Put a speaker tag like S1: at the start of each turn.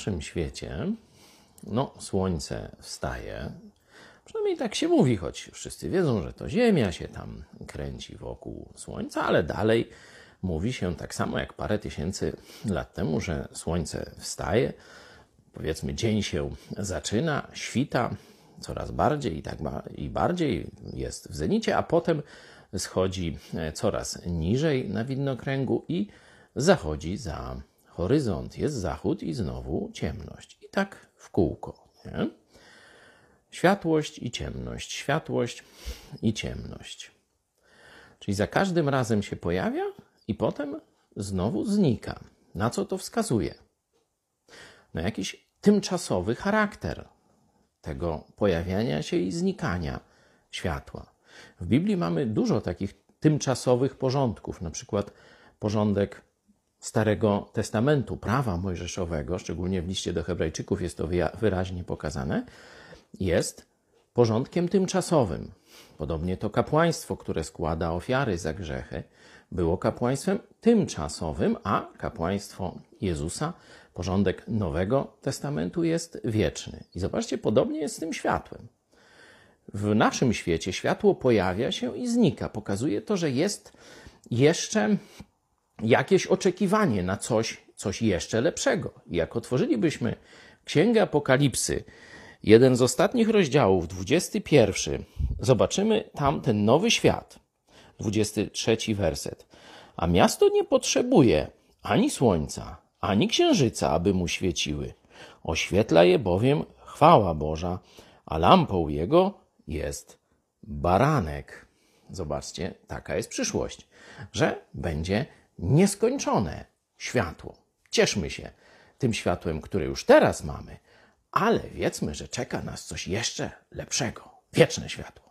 S1: naszym świecie, no, słońce wstaje. Przynajmniej tak się mówi, choć wszyscy wiedzą, że to Ziemia się tam kręci wokół Słońca, ale dalej mówi się tak samo jak parę tysięcy lat temu, że Słońce wstaje, powiedzmy, dzień się zaczyna, świta coraz bardziej i tak i bardziej jest w zenicie, a potem schodzi coraz niżej na widnokręgu i zachodzi za horyzont. Jest zachód i znowu ciemność. I tak w kółko. Nie? Światłość i ciemność, światłość i ciemność. Czyli za każdym razem się pojawia i potem znowu znika. Na co to wskazuje? Na jakiś tymczasowy charakter tego pojawiania się i znikania światła. W Biblii mamy dużo takich tymczasowych porządków, na przykład porządek Starego Testamentu, prawa mojżeszowego, szczególnie w liście do Hebrajczyków jest to wyraźnie pokazane, jest porządkiem tymczasowym. Podobnie to kapłaństwo, które składa ofiary za grzechy, było kapłaństwem tymczasowym, a kapłaństwo Jezusa, porządek Nowego Testamentu jest wieczny. I zobaczcie, podobnie jest z tym światłem. W naszym świecie światło pojawia się i znika. Pokazuje to, że jest jeszcze jakieś oczekiwanie na coś, coś jeszcze lepszego. I jak otworzylibyśmy Księgę Apokalipsy, jeden z ostatnich rozdziałów, 21, zobaczymy tam ten nowy świat. 23 werset. A miasto nie potrzebuje ani słońca, ani księżyca, aby mu świeciły. Oświetla je bowiem chwała Boża, a lampą jego jest baranek. Zobaczcie, taka jest przyszłość, że będzie nieskończone światło. Cieszmy się tym światłem, które już teraz mamy, ale wiedzmy, że czeka nas coś jeszcze lepszego wieczne światło.